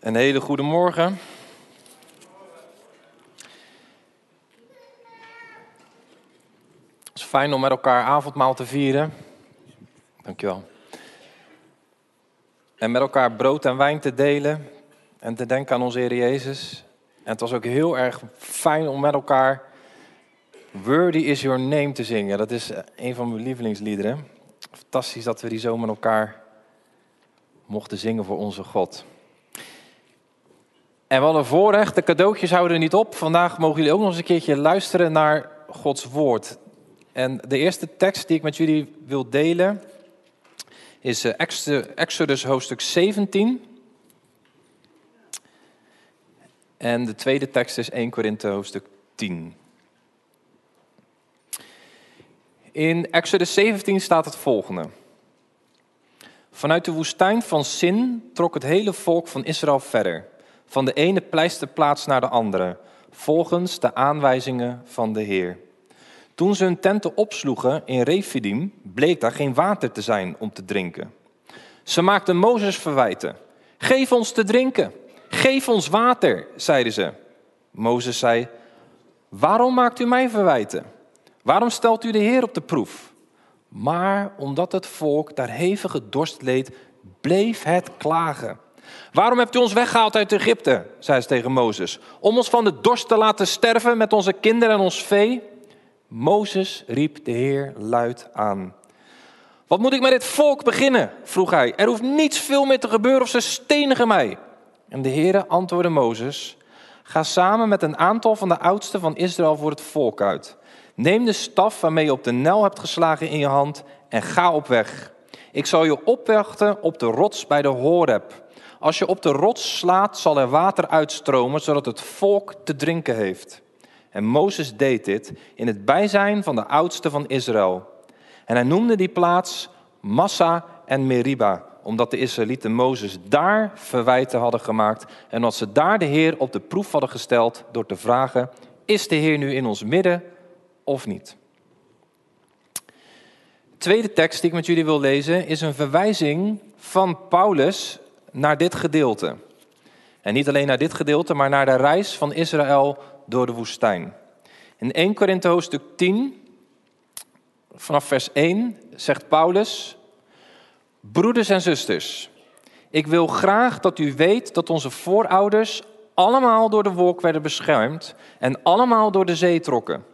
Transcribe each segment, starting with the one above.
Een hele goede morgen. Het is fijn om met elkaar avondmaal te vieren. Dankjewel. En met elkaar brood en wijn te delen en te denken aan onze Heer Jezus. En het was ook heel erg fijn om met elkaar Worthy is Your Name te zingen. Dat is een van mijn lievelingsliederen. Fantastisch dat we die zo met elkaar mochten zingen voor onze God. En we hadden voorrecht, de cadeautjes houden er niet op. Vandaag mogen jullie ook nog eens een keertje luisteren naar Gods woord. En de eerste tekst die ik met jullie wil delen is eh, Exodus hoofdstuk 17. En de tweede tekst is 1 Korinthe hoofdstuk 10. In Exodus 17 staat het volgende. Vanuit de woestijn van Sin trok het hele volk van Israël verder, van de ene pleisterplaats naar de andere, volgens de aanwijzingen van de Heer. Toen ze hun tenten opsloegen in Refidim, bleek daar geen water te zijn om te drinken. Ze maakten Mozes verwijten. Geef ons te drinken, geef ons water, zeiden ze. Mozes zei, waarom maakt u mij verwijten? Waarom stelt u de Heer op de proef? Maar omdat het volk daar hevige dorst leed, bleef het klagen. Waarom hebt u ons weggehaald uit Egypte? zei ze tegen Mozes. Om ons van de dorst te laten sterven met onze kinderen en ons vee? Mozes riep de Heer luid aan. Wat moet ik met dit volk beginnen? vroeg hij. Er hoeft niets veel meer te gebeuren of ze stenigen mij. En de Heer antwoordde Mozes: Ga samen met een aantal van de oudsten van Israël voor het volk uit. Neem de staf waarmee je op de nel hebt geslagen in je hand en ga op weg. Ik zal je opwachten op de rots bij de Horeb. Als je op de rots slaat, zal er water uitstromen, zodat het volk te drinken heeft. En Mozes deed dit in het bijzijn van de oudste van Israël. En hij noemde die plaats Massa en Meriba, omdat de Israëlieten Mozes daar verwijten hadden gemaakt en omdat ze daar de Heer op de proef hadden gesteld door te vragen: Is de Heer nu in ons midden of niet? De tweede tekst die ik met jullie wil lezen is een verwijzing van Paulus naar dit gedeelte. En niet alleen naar dit gedeelte, maar naar de reis van Israël door de woestijn. In 1 Korinthe hoofdstuk 10, vanaf vers 1, zegt Paulus: Broeders en zusters, ik wil graag dat u weet dat onze voorouders allemaal door de wolk werden beschermd en allemaal door de zee trokken.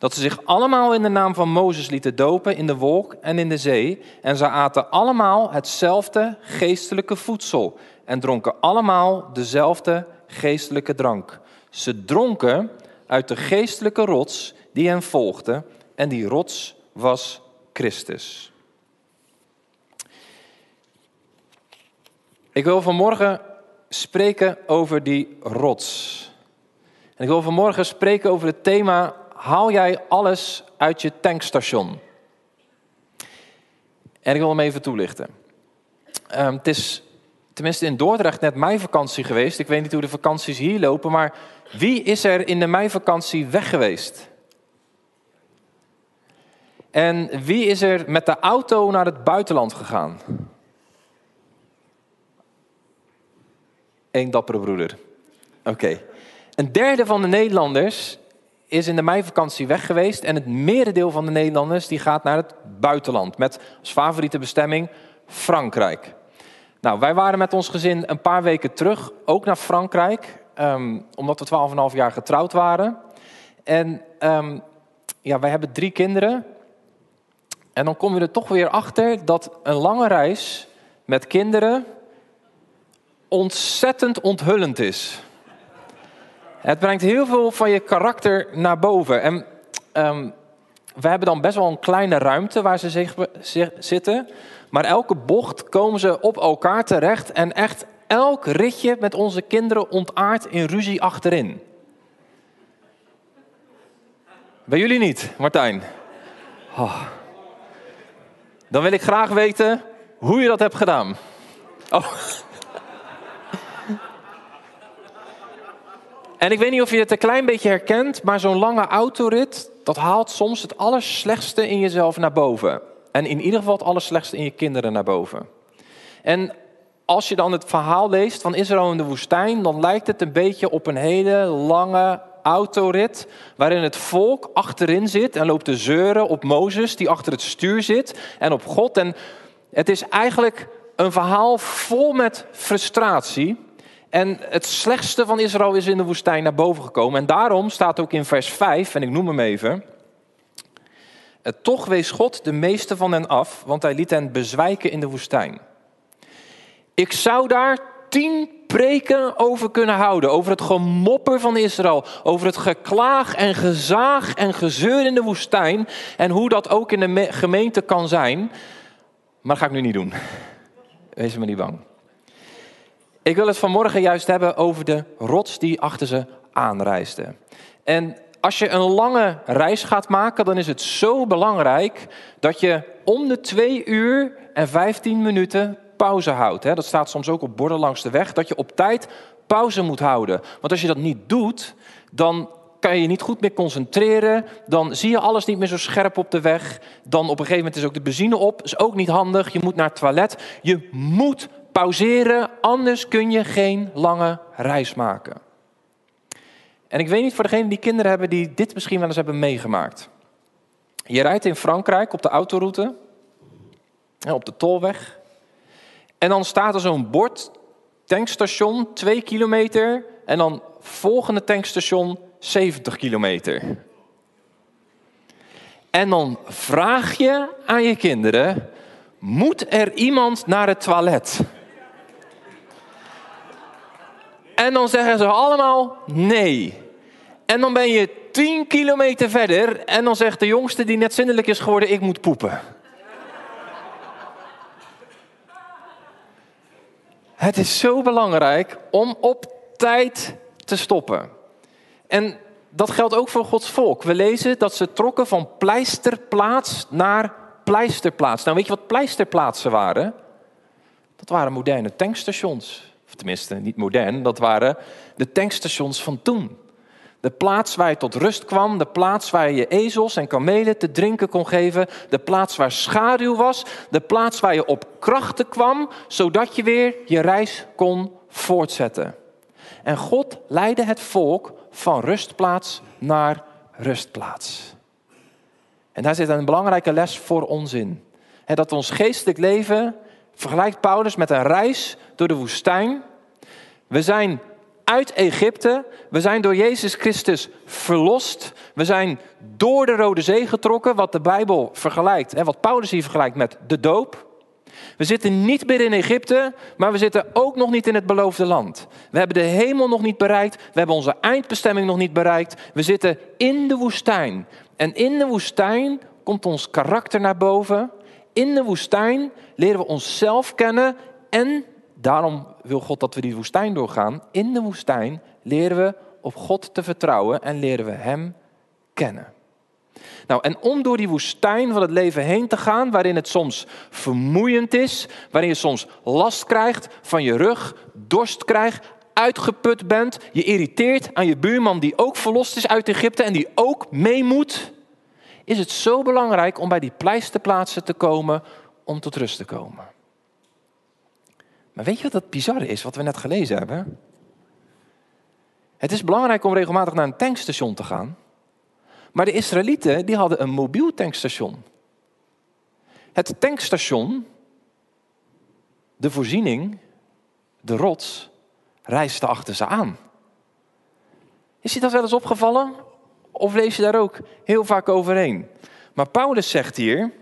Dat ze zich allemaal in de naam van Mozes lieten dopen in de wolk en in de zee. En ze aten allemaal hetzelfde geestelijke voedsel. En dronken allemaal dezelfde geestelijke drank. Ze dronken uit de geestelijke rots die hen volgde. En die rots was Christus. Ik wil vanmorgen spreken over die rots. En ik wil vanmorgen spreken over het thema haal jij alles uit je tankstation? En ik wil hem even toelichten. Um, het is tenminste in Dordrecht net meivakantie geweest. Ik weet niet hoe de vakanties hier lopen, maar wie is er in de meivakantie weg geweest? En wie is er met de auto naar het buitenland gegaan? Eén dappere broeder. Oké. Een derde van de Nederlanders is in de meivakantie weg geweest. En het merendeel van de Nederlanders die gaat naar het buitenland. Met als favoriete bestemming Frankrijk. Nou, wij waren met ons gezin een paar weken terug ook naar Frankrijk. Um, omdat we 12,5 jaar getrouwd waren. En um, ja, wij hebben drie kinderen. En dan kom je er toch weer achter dat een lange reis met kinderen ontzettend onthullend is. Het brengt heel veel van je karakter naar boven. En um, we hebben dan best wel een kleine ruimte waar ze zich, zitten. Maar elke bocht komen ze op elkaar terecht. En echt elk ritje met onze kinderen ontaart in ruzie achterin. Bij jullie niet, Martijn? Oh. Dan wil ik graag weten hoe je dat hebt gedaan. Oh. En ik weet niet of je het een klein beetje herkent, maar zo'n lange autorit, dat haalt soms het allerslechtste in jezelf naar boven. En in ieder geval het allerslechtste in je kinderen naar boven. En als je dan het verhaal leest van Israël in de woestijn, dan lijkt het een beetje op een hele lange autorit, waarin het volk achterin zit en loopt te zeuren op Mozes, die achter het stuur zit, en op God. En het is eigenlijk een verhaal vol met frustratie. En het slechtste van Israël is in de woestijn naar boven gekomen. En daarom staat ook in vers 5, en ik noem hem even. Toch wees God de meeste van hen af, want hij liet hen bezwijken in de woestijn. Ik zou daar tien preken over kunnen houden. Over het gemopper van Israël. Over het geklaag en gezaag en gezeur in de woestijn. En hoe dat ook in de gemeente kan zijn. Maar dat ga ik nu niet doen. Wees me niet bang. Ik wil het vanmorgen juist hebben over de rots die achter ze aanreisde. En als je een lange reis gaat maken, dan is het zo belangrijk dat je om de twee uur en vijftien minuten pauze houdt. Dat staat soms ook op borden langs de weg, dat je op tijd pauze moet houden. Want als je dat niet doet, dan kan je je niet goed meer concentreren. Dan zie je alles niet meer zo scherp op de weg. Dan op een gegeven moment is ook de benzine op. Is ook niet handig. Je moet naar het toilet. Je moet pauzeren, anders kun je geen lange reis maken. En ik weet niet voor degenen die kinderen hebben die dit misschien wel eens hebben meegemaakt. Je rijdt in Frankrijk op de autoroute, op de tolweg. En dan staat er zo'n bord, tankstation 2 kilometer. En dan volgende tankstation 70 kilometer. En dan vraag je aan je kinderen: moet er iemand naar het toilet? En dan zeggen ze allemaal nee. En dan ben je 10 kilometer verder en dan zegt de jongste die net zindelijk is geworden: ik moet poepen. Het is zo belangrijk om op tijd te stoppen. En dat geldt ook voor Gods volk. We lezen dat ze trokken van pleisterplaats naar pleisterplaats. Nou, weet je wat pleisterplaatsen waren? Dat waren moderne tankstations. Tenminste, niet modern, dat waren de tankstations van toen. De plaats waar je tot rust kwam, de plaats waar je je ezels en kamelen te drinken kon geven, de plaats waar schaduw was, de plaats waar je op krachten kwam, zodat je weer je reis kon voortzetten. En God leidde het volk van rustplaats naar rustplaats. En daar zit een belangrijke les voor ons in. dat ons geestelijk leven vergelijkt Paulus met een reis door de woestijn. We zijn uit Egypte. We zijn door Jezus Christus verlost. We zijn door de Rode Zee getrokken, wat de Bijbel vergelijkt en wat Paulus hier vergelijkt met de doop. We zitten niet meer in Egypte, maar we zitten ook nog niet in het beloofde land. We hebben de hemel nog niet bereikt, we hebben onze eindbestemming nog niet bereikt. We zitten in de woestijn. En in de woestijn komt ons karakter naar boven. In de woestijn leren we onszelf kennen en daarom wil God dat we die woestijn doorgaan. In de woestijn leren we op God te vertrouwen en leren we Hem kennen. Nou, en om door die woestijn van het leven heen te gaan, waarin het soms vermoeiend is, waarin je soms last krijgt van je rug, dorst krijgt, uitgeput bent, je irriteert aan je buurman die ook verlost is uit Egypte en die ook mee moet, is het zo belangrijk om bij die pleisterplaatsen te komen om tot rust te komen. Maar weet je wat het bizarre is, wat we net gelezen hebben? Het is belangrijk om regelmatig naar een tankstation te gaan. Maar de Israëlieten die hadden een mobiel tankstation. Het tankstation, de voorziening, de rots, reisde achter ze aan. Is je dat wel eens opgevallen? Of lees je daar ook heel vaak overheen? Maar Paulus zegt hier,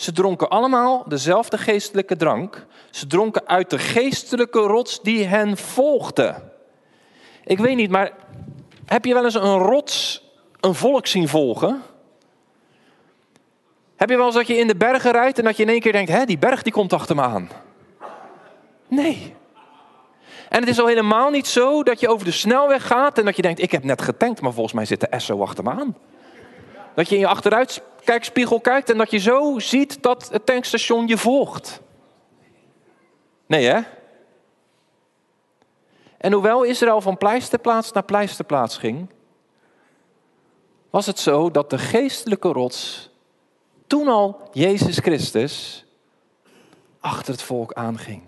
ze dronken allemaal dezelfde geestelijke drank. Ze dronken uit de geestelijke rots die hen volgde. Ik weet niet, maar heb je wel eens een rots, een volk zien volgen? Heb je wel eens dat je in de bergen rijdt en dat je in één keer denkt, hè, die berg die komt achter me aan? Nee. En het is al helemaal niet zo dat je over de snelweg gaat en dat je denkt, ik heb net getankt, maar volgens mij zit de Esso achter me aan. Dat je in je achteruitkijkspiegel kijkt en dat je zo ziet dat het tankstation je volgt. Nee hè? En hoewel Israël van pleisterplaats naar pleisterplaats ging, was het zo dat de geestelijke rots toen al Jezus Christus achter het volk aanging.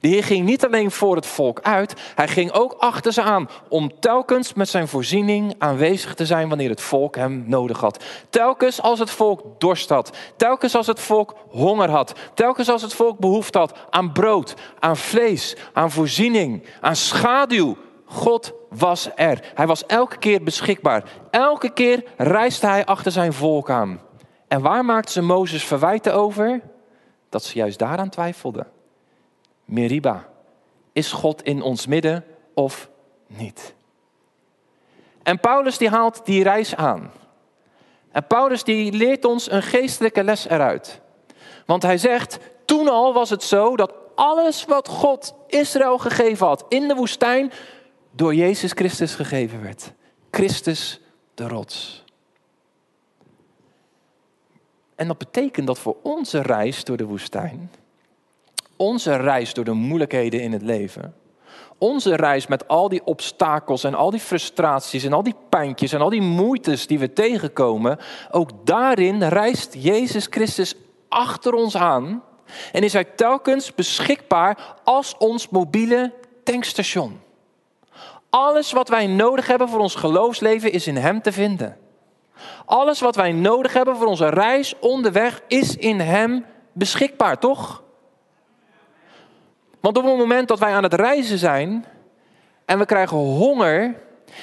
De Heer ging niet alleen voor het volk uit, hij ging ook achter ze aan om telkens met zijn voorziening aanwezig te zijn wanneer het volk hem nodig had. Telkens als het volk dorst had, telkens als het volk honger had, telkens als het volk behoefte had aan brood, aan vlees, aan voorziening, aan schaduw. God was er. Hij was elke keer beschikbaar. Elke keer reisde hij achter zijn volk aan. En waar maakte ze Mozes verwijten over? Dat ze juist daaraan twijfelden. Meriba. Is God in ons midden of niet? En Paulus die haalt die reis aan. En Paulus die leert ons een geestelijke les eruit. Want hij zegt, toen al was het zo dat alles wat God Israël gegeven had in de woestijn, door Jezus Christus gegeven werd. Christus de rots. En dat betekent dat voor onze reis door de woestijn, onze reis door de moeilijkheden in het leven, onze reis met al die obstakels en al die frustraties en al die pijntjes en al die moeites die we tegenkomen, ook daarin reist Jezus Christus achter ons aan en is hij telkens beschikbaar als ons mobiele tankstation. Alles wat wij nodig hebben voor ons geloofsleven is in Hem te vinden. Alles wat wij nodig hebben voor onze reis onderweg is in Hem beschikbaar, toch? Want op het moment dat wij aan het reizen zijn en we krijgen honger,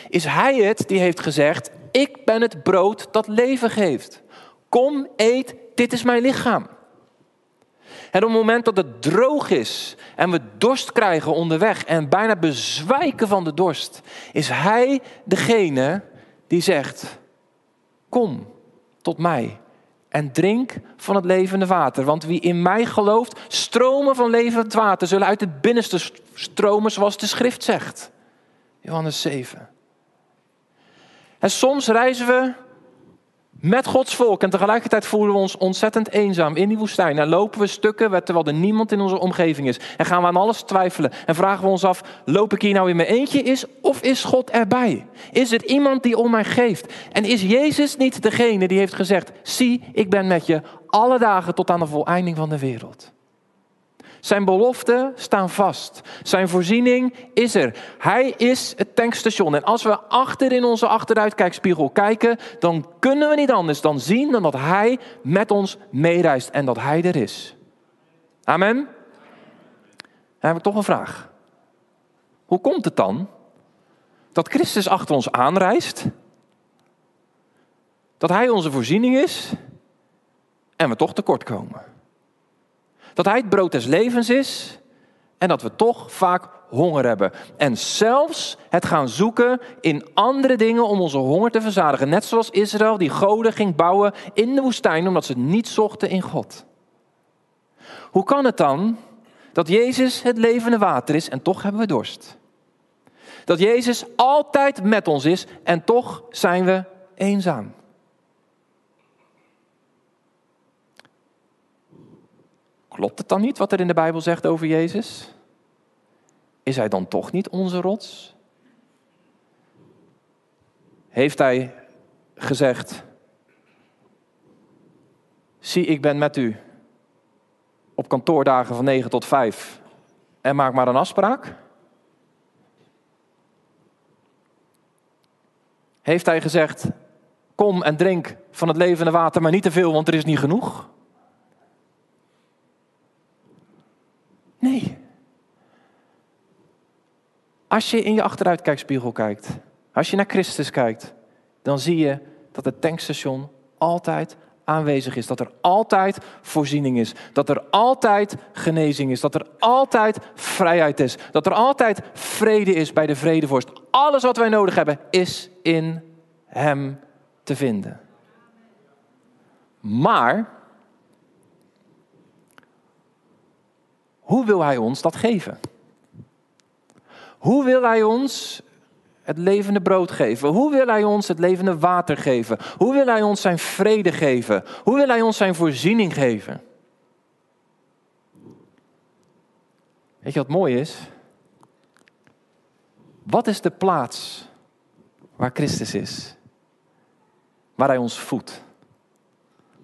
is Hij het die heeft gezegd: Ik ben het brood dat leven geeft. Kom, eet, dit is mijn lichaam. En op het moment dat het droog is en we dorst krijgen onderweg en bijna bezwijken van de dorst, is Hij degene die zegt: Kom tot mij en drink van het levende water. Want wie in mij gelooft, stromen van levend water zullen uit het binnenste stromen, zoals de schrift zegt. Johannes 7. En soms reizen we met Gods volk. En tegelijkertijd voelen we ons ontzettend eenzaam in die woestijn. En lopen we stukken terwijl er niemand in onze omgeving is. En gaan we aan alles twijfelen. En vragen we ons af, loop ik hier nou in mijn eentje is of is God erbij? Is er iemand die om mij geeft? En is Jezus niet degene die heeft gezegd, zie, ik ben met je alle dagen tot aan de voleinding van de wereld? Zijn beloften staan vast. Zijn voorziening is er. Hij is het tankstation. En als we achter in onze achteruitkijkspiegel kijken, dan kunnen we niet anders dan zien dan dat Hij met ons meereist en dat Hij er is. Amen. Dan heb ik toch een vraag. Hoe komt het dan dat Christus achter ons aanreist? Dat Hij onze voorziening is en we toch tekort komen? Dat Hij het brood des levens is en dat we toch vaak honger hebben. En zelfs het gaan zoeken in andere dingen om onze honger te verzadigen. Net zoals Israël die goden ging bouwen in de woestijn omdat ze niet zochten in God. Hoe kan het dan dat Jezus het levende water is en toch hebben we dorst? Dat Jezus altijd met ons is en toch zijn we eenzaam. Klopt het dan niet wat er in de Bijbel zegt over Jezus? Is hij dan toch niet onze rots? Heeft hij gezegd: Zie, ik ben met u op kantoordagen van 9 tot 5 en maak maar een afspraak? Heeft hij gezegd: Kom en drink van het levende water, maar niet te veel, want er is niet genoeg? Nee. Als je in je achteruitkijkspiegel kijkt, als je naar Christus kijkt, dan zie je dat het tankstation altijd aanwezig is. Dat er altijd voorziening is. Dat er altijd genezing is. Dat er altijd vrijheid is. Dat er altijd vrede is bij de vredevorst. Alles wat wij nodig hebben is in Hem te vinden. Maar Hoe wil Hij ons dat geven? Hoe wil Hij ons het levende brood geven? Hoe wil Hij ons het levende water geven? Hoe wil Hij ons zijn vrede geven? Hoe wil Hij ons zijn voorziening geven? Weet je wat mooi is? Wat is de plaats waar Christus is? Waar Hij ons voedt?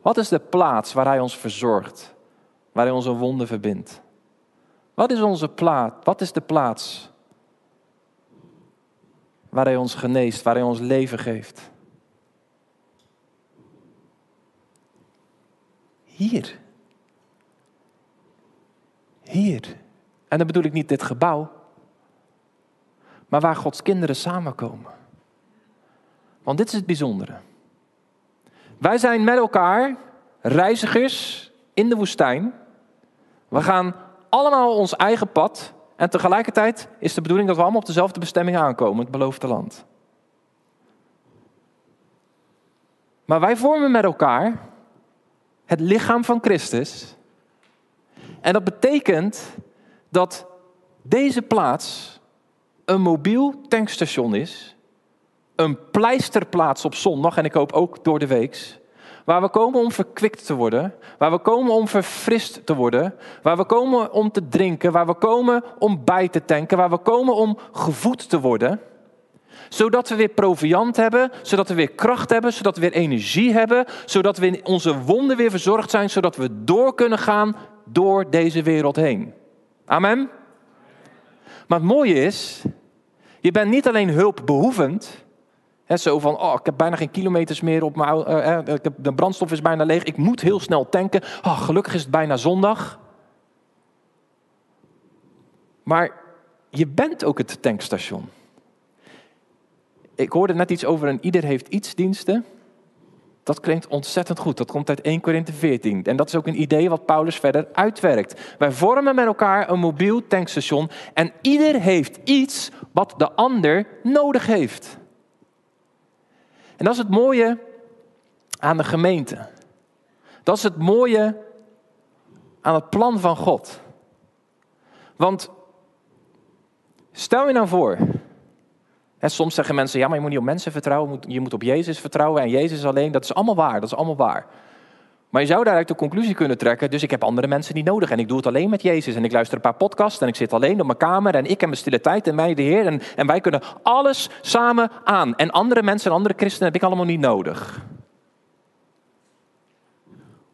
Wat is de plaats waar Hij ons verzorgt? Waar Hij onze wonden verbindt? Wat is onze plaats? Wat is de plaats waar Hij ons geneest, waar Hij ons leven geeft? Hier. Hier. En dan bedoel ik niet dit gebouw, maar waar Gods kinderen samenkomen. Want dit is het bijzondere. Wij zijn met elkaar reizigers in de woestijn. We gaan allemaal ons eigen pad. En tegelijkertijd is de bedoeling dat we allemaal op dezelfde bestemming aankomen, het beloofde land. Maar wij vormen met elkaar het lichaam van Christus. En dat betekent dat deze plaats een mobiel tankstation is, een pleisterplaats op zondag en ik hoop ook door de weeks, waar we komen om verkwikt te worden, waar we komen om verfrist te worden, waar we komen om te drinken, waar we komen om bij te tanken, waar we komen om gevoed te worden zodat we weer proviand hebben, zodat we weer kracht hebben, zodat we weer energie hebben, zodat we in onze wonden weer verzorgd zijn, zodat we door kunnen gaan door deze wereld heen. Amen. Maar het mooie is, je bent niet alleen hulpbehoevend, zo van, oh, ik heb bijna geen kilometers meer op mijn, heb, de brandstof is bijna leeg, ik moet heel snel tanken, oh, gelukkig is het bijna zondag. Maar je bent ook het tankstation. Ik hoorde net iets over een ieder heeft iets diensten. Dat klinkt ontzettend goed. Dat komt uit 1 Korinthe 14. En dat is ook een idee wat Paulus verder uitwerkt. Wij vormen met elkaar een mobiel tankstation. En ieder heeft iets wat de ander nodig heeft. En dat is het mooie aan de gemeente. Dat is het mooie aan het plan van God. Want stel je nou voor soms zeggen mensen, ja, maar je moet niet op mensen vertrouwen, je moet op Jezus vertrouwen en Jezus alleen. Dat is allemaal waar, dat is allemaal waar. Maar je zou daaruit de conclusie kunnen trekken, dus ik heb andere mensen niet nodig en ik doe het alleen met Jezus. En ik luister een paar podcasts en ik zit alleen op mijn kamer en ik heb mijn stille tijd en mij de Heer. En, en wij kunnen alles samen aan. En andere mensen en andere christenen heb ik allemaal niet nodig.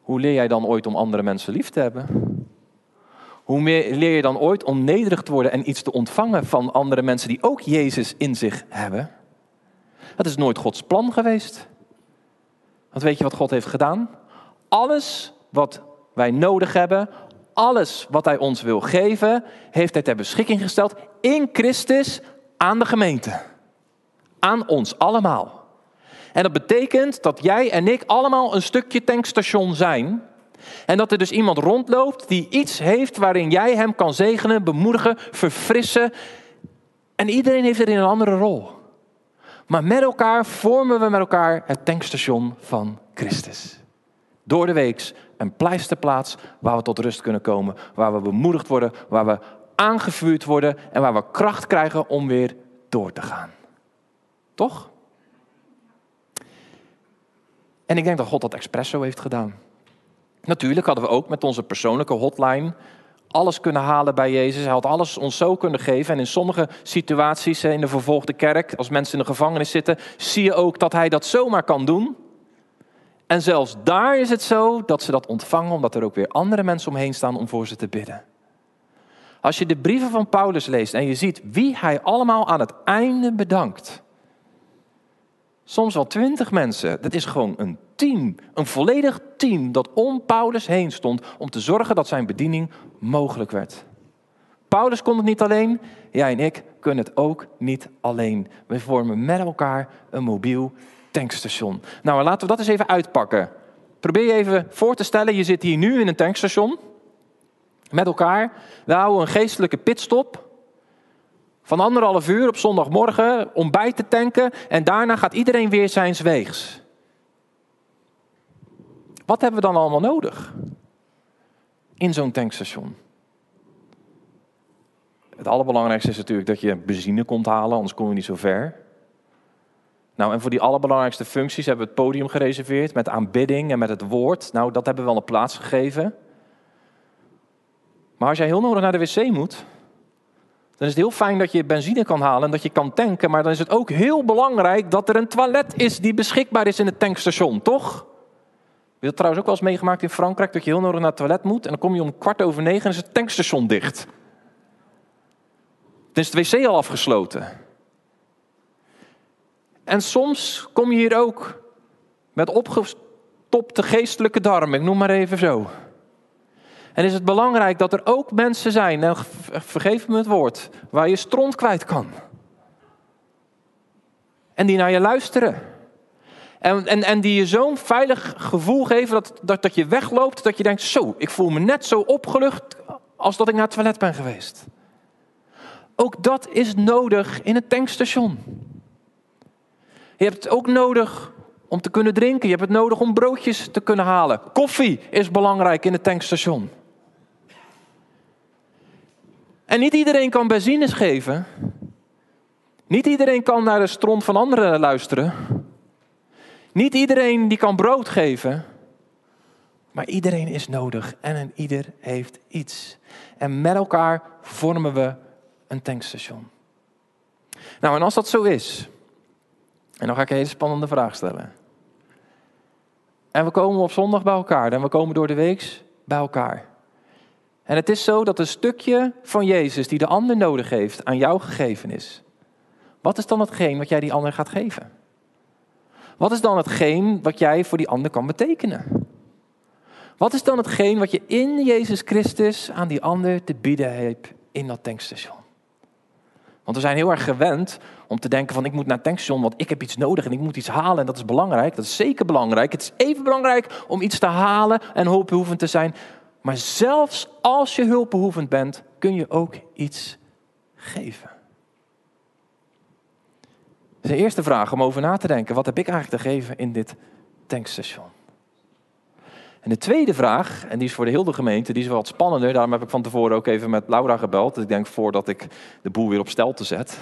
Hoe leer jij dan ooit om andere mensen lief te hebben? hoe leer je dan ooit om nederig te worden en iets te ontvangen van andere mensen die ook Jezus in zich hebben? Dat is nooit Gods plan geweest. Want weet je wat God heeft gedaan? Alles wat wij nodig hebben, alles wat Hij ons wil geven, heeft Hij ter beschikking gesteld in Christus aan de gemeente. Aan ons allemaal. En dat betekent dat jij en ik allemaal een stukje tankstation zijn en dat er dus iemand rondloopt die iets heeft waarin jij hem kan zegenen, bemoedigen, verfrissen. En iedereen heeft er in een andere rol. Maar met elkaar vormen we met elkaar het tankstation van Christus. Door de weeks een pleisterplaats waar we tot rust kunnen komen, waar we bemoedigd worden, waar we aangevuurd worden en waar we kracht krijgen om weer door te gaan. Toch? En ik denk dat God dat expres zo heeft gedaan. Natuurlijk hadden we ook met onze persoonlijke hotline alles kunnen halen bij Jezus. Hij had alles ons zo kunnen geven. En in sommige situaties in de vervolgde kerk, als mensen in de gevangenis zitten, zie je ook dat hij dat zomaar kan doen. En zelfs daar is het zo dat ze dat ontvangen, omdat er ook weer andere mensen omheen staan om voor ze te bidden. Als je de brieven van Paulus leest en je ziet wie hij allemaal aan het einde bedankt. Soms wel twintig mensen. Dat is gewoon een team, een volledig team dat om Paulus heen stond om te zorgen dat zijn bediening mogelijk werd. Paulus kon het niet alleen, jij en ik kunnen het ook niet alleen. We vormen met elkaar een mobiel tankstation. Nou, laten we dat eens even uitpakken. Probeer je even voor te stellen, je zit hier nu in een tankstation met elkaar. We houden een geestelijke pitstop van anderhalf uur op zondagmorgen om bij te tanken en daarna gaat iedereen weer zijn weegs. Wat hebben we dan allemaal nodig in zo'n tankstation? Het allerbelangrijkste is natuurlijk dat je benzine komt halen, anders kom je niet zo ver. Nou, en voor die allerbelangrijkste functies hebben we het podium gereserveerd met aanbidding en met het woord. Nou, dat hebben we wel een plaats gegeven. Maar als jij heel nodig naar de wc moet, dan is het heel fijn dat je benzine kan halen en dat je kan tanken. Maar dan is het ook heel belangrijk dat er een toilet is die beschikbaar is in het tankstation, toch? je dat trouwens ook wel eens meegemaakt in Frankrijk? Dat je heel nodig naar het toilet moet en dan kom je om kwart over negen en is het tankstation dicht. Dan is het wc al afgesloten. En soms kom je hier ook met opgestopte geestelijke darmen, ik noem maar even zo. En is het belangrijk dat er ook mensen zijn, vergeef me het woord, waar je stront kwijt kan. En die naar je luisteren. En, en, en die je zo'n veilig gevoel geven dat, dat, dat je wegloopt, dat je denkt, zo, ik voel me net zo opgelucht als dat ik naar het toilet ben geweest. Ook dat is nodig in het tankstation. Je hebt het ook nodig om te kunnen drinken. Je hebt het nodig om broodjes te kunnen halen. Koffie is belangrijk in het tankstation. En niet iedereen kan benzines geven. Niet iedereen kan naar de stront van anderen luisteren. Niet iedereen die kan brood geven. Maar iedereen is nodig en een ieder heeft iets. En met elkaar vormen we een tankstation. Nou, en als dat zo is, en dan ga ik een hele spannende vraag stellen. En we komen op zondag bij elkaar en we komen door de week bij elkaar. En het is zo dat een stukje van Jezus die de ander nodig heeft aan jou gegeven is. Wat is dan hetgeen wat jij die ander gaat geven? Wat is dan hetgeen wat jij voor die ander kan betekenen? Wat is dan hetgeen wat je in Jezus Christus aan die ander te bieden hebt in dat tankstation? Want we zijn heel erg gewend om te denken van ik moet naar het tankstation, want ik heb iets nodig en ik moet iets halen en dat is belangrijk. Dat is zeker belangrijk. Het is even belangrijk om iets te halen en hulpbehoevend te zijn. Maar zelfs als je hulpbehoevend bent, kun je ook iets geven. Is de eerste vraag om over na te denken. Wat heb ik eigenlijk te geven in dit tankstation? En de tweede vraag, en die is voor de hele gemeente, die is wat spannender. Daarom heb ik van tevoren ook even met Laura gebeld. Dus ik denk voordat ik de boel weer op stel te zet.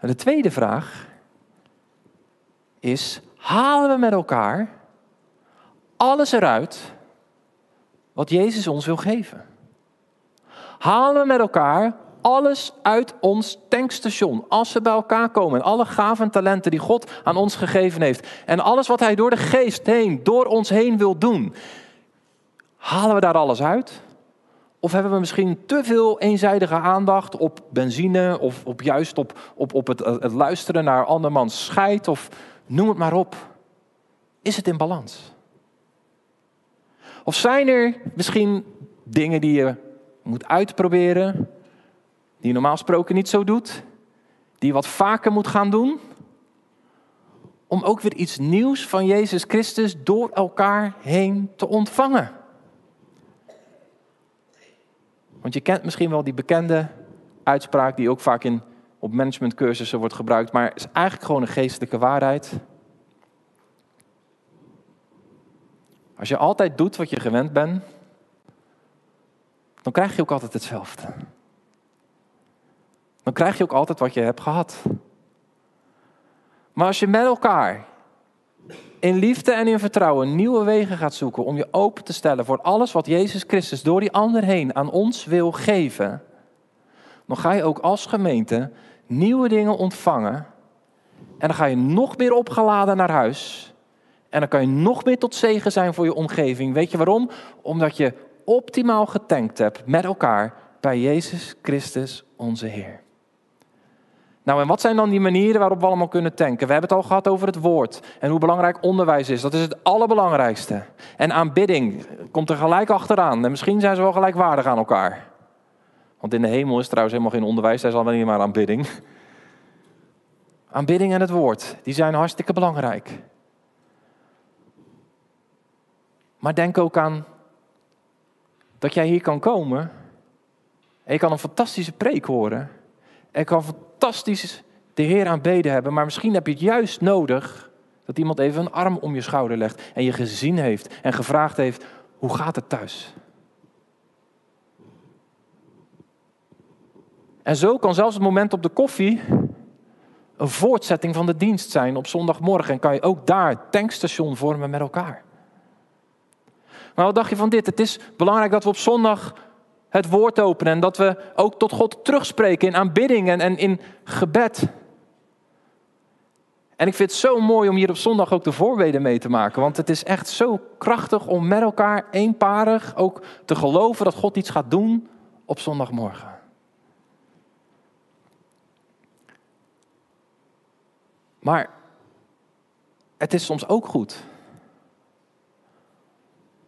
De tweede vraag is, halen we met elkaar alles eruit wat Jezus ons wil geven? Halen we met elkaar alles uit ons tankstation. Als we bij elkaar komen. En alle gaven talenten die God aan ons gegeven heeft. En alles wat Hij door de geest heen, door ons heen wil doen. Halen we daar alles uit? Of hebben we misschien te veel eenzijdige aandacht op benzine of op juist op, op, op het, het luisteren naar andermans scheid of noem het maar op. Is het in balans? Of zijn er misschien dingen die je moet uitproberen, die normaal gesproken niet zo doet, die wat vaker moet gaan doen, om ook weer iets nieuws van Jezus Christus door elkaar heen te ontvangen? Want je kent misschien wel die bekende uitspraak die ook vaak in, op managementcursussen wordt gebruikt, maar is eigenlijk gewoon een geestelijke waarheid. Als je altijd doet wat je gewend bent, dan krijg je ook altijd hetzelfde. Dan krijg je ook altijd wat je hebt gehad. Maar als je met elkaar in liefde en in vertrouwen nieuwe wegen gaat zoeken om je open te stellen voor alles wat Jezus Christus door die ander heen aan ons wil geven, dan ga je ook als gemeente nieuwe dingen ontvangen. En dan ga je nog meer opgeladen naar huis. En dan kan je nog meer tot zegen zijn voor je omgeving. Weet je waarom? Omdat je optimaal getankt hebt met elkaar bij Jezus Christus onze Heer. Nou, en wat zijn dan die manieren waarop we allemaal kunnen tanken? We hebben het al gehad over het woord en hoe belangrijk onderwijs is. Dat is het allerbelangrijkste. En aanbidding komt er gelijk achteraan. En misschien zijn ze wel gelijkwaardig aan elkaar. Want in de hemel is trouwens helemaal geen onderwijs, daar is alleen maar aanbidding. Aanbidding en het woord, die zijn hartstikke belangrijk. Maar denk ook aan dat jij hier kan komen. En je kan een fantastische preek horen. En kan fantastisch de Heer aanbeden hebben. Maar misschien heb je het juist nodig dat iemand even een arm om je schouder legt. En je gezien heeft en gevraagd heeft, hoe gaat het thuis? En zo kan zelfs het moment op de koffie een voortzetting van de dienst zijn op zondagmorgen. En kan je ook daar tankstation vormen met elkaar. Maar wat dacht je van dit? Het is belangrijk dat we op zondag het woord openen en dat we ook tot God terugspreken in aanbidding en, in gebed. En ik vind het zo mooi om hier op zondag ook de voorbeden mee te maken. Want het is echt zo krachtig om met elkaar eenparig ook te geloven dat God iets gaat doen op zondagmorgen. Maar het is soms ook goed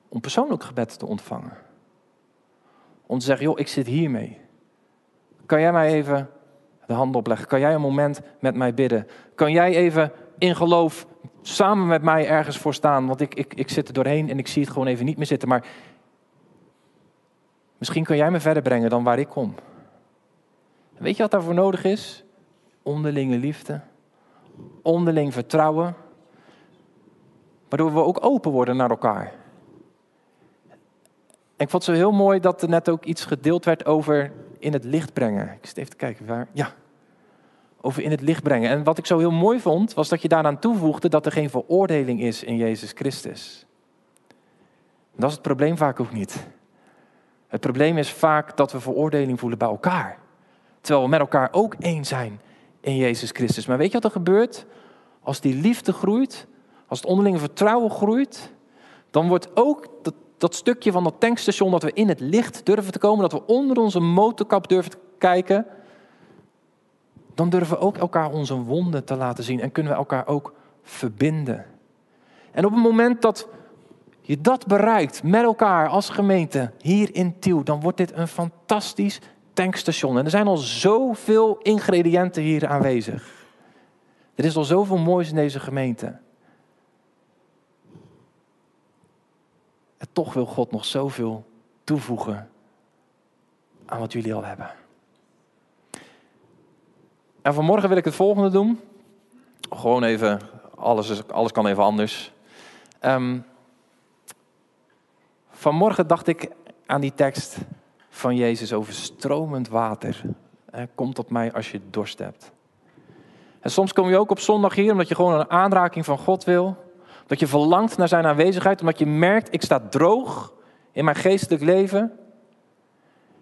om persoonlijk gebed te ontvangen. Om te zeggen, joh, ik zit hiermee. Kan jij mij even de hand opleggen? Kan jij een moment met mij bidden? Kan jij even in geloof samen met mij ergens voor staan? Want ik, ik, ik zit er doorheen en ik zie het gewoon even niet meer zitten. Maar misschien kan jij me verder brengen dan waar ik kom. weet je wat daarvoor nodig is? Onderlinge liefde, onderling vertrouwen, waardoor we ook open worden naar elkaar. Ik vond het zo heel mooi dat er net ook iets gedeeld werd over in het licht brengen. Ik zit even te kijken waar. Ja, over in het licht brengen. En wat ik zo heel mooi vond, was dat je daaraan toevoegde dat er geen veroordeling is in Jezus Christus. Dat is het probleem vaak ook niet. Het probleem is vaak dat we veroordeling voelen bij elkaar. Terwijl we met elkaar ook één zijn in Jezus Christus. Maar weet je wat er gebeurt? Als die liefde groeit, als het onderlinge vertrouwen groeit, dan wordt ook dat, dat stukje van dat tankstation dat we in het licht durven te komen, dat we onder onze motorkap durven te kijken, dan durven we ook elkaar onze wonden te laten zien en kunnen we elkaar ook verbinden. En op het moment dat je dat bereikt met elkaar als gemeente hier in Tiel, dan wordt dit een fantastisch tankstation. En er zijn al zoveel ingrediënten hier aanwezig. Er is al zoveel moois in deze gemeente. En toch wil God nog zoveel toevoegen aan wat jullie al hebben. En vanmorgen wil ik het volgende doen. Gewoon even, alles, alles kan even anders. Um, vanmorgen dacht ik aan die tekst van Jezus over stromend water. Kom tot mij als je dorst hebt. En soms kom je ook op zondag hier omdat je gewoon een aanraking van God wil. Dat je verlangt naar zijn aanwezigheid, omdat je merkt, ik sta droog in mijn geestelijk leven.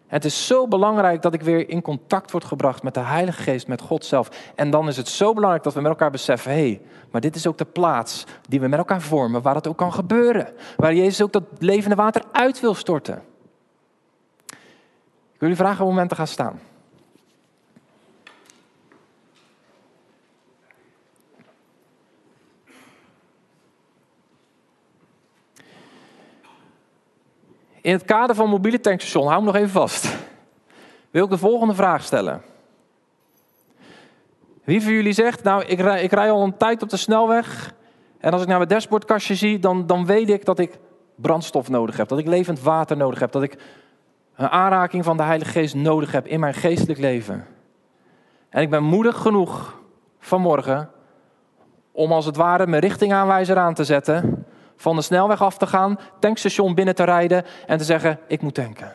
Het is zo belangrijk dat ik weer in contact word gebracht met de Heilige Geest, met God zelf. En dan is het zo belangrijk dat we met elkaar beseffen, hé, hey, maar dit is ook de plaats die we met elkaar vormen, waar het ook kan gebeuren. Waar Jezus ook dat levende water uit wil storten. Ik wil jullie vragen om moment te gaan staan. In het kader van mobiele tankstation, hou hem nog even vast. Wil ik de volgende vraag stellen. Wie van jullie zegt, nou ik rij, ik rij al een tijd op de snelweg. En als ik naar mijn dashboardkastje zie, dan, dan weet ik dat ik brandstof nodig heb. Dat ik levend water nodig heb. Dat ik een aanraking van de Heilige Geest nodig heb in mijn geestelijk leven. En ik ben moedig genoeg vanmorgen om als het ware mijn richtingaanwijzer aan te zetten van de snelweg af te gaan, tankstation binnen te rijden en te zeggen: Ik moet tanken.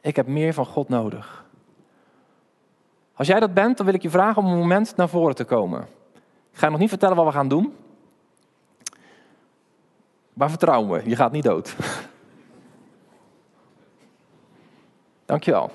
Ik heb meer van God nodig. Als jij dat bent, dan wil ik je vragen om een moment naar voren te komen. Ik ga je nog niet vertellen wat we gaan doen. Maar vertrouw me, je gaat niet dood. Dankjewel.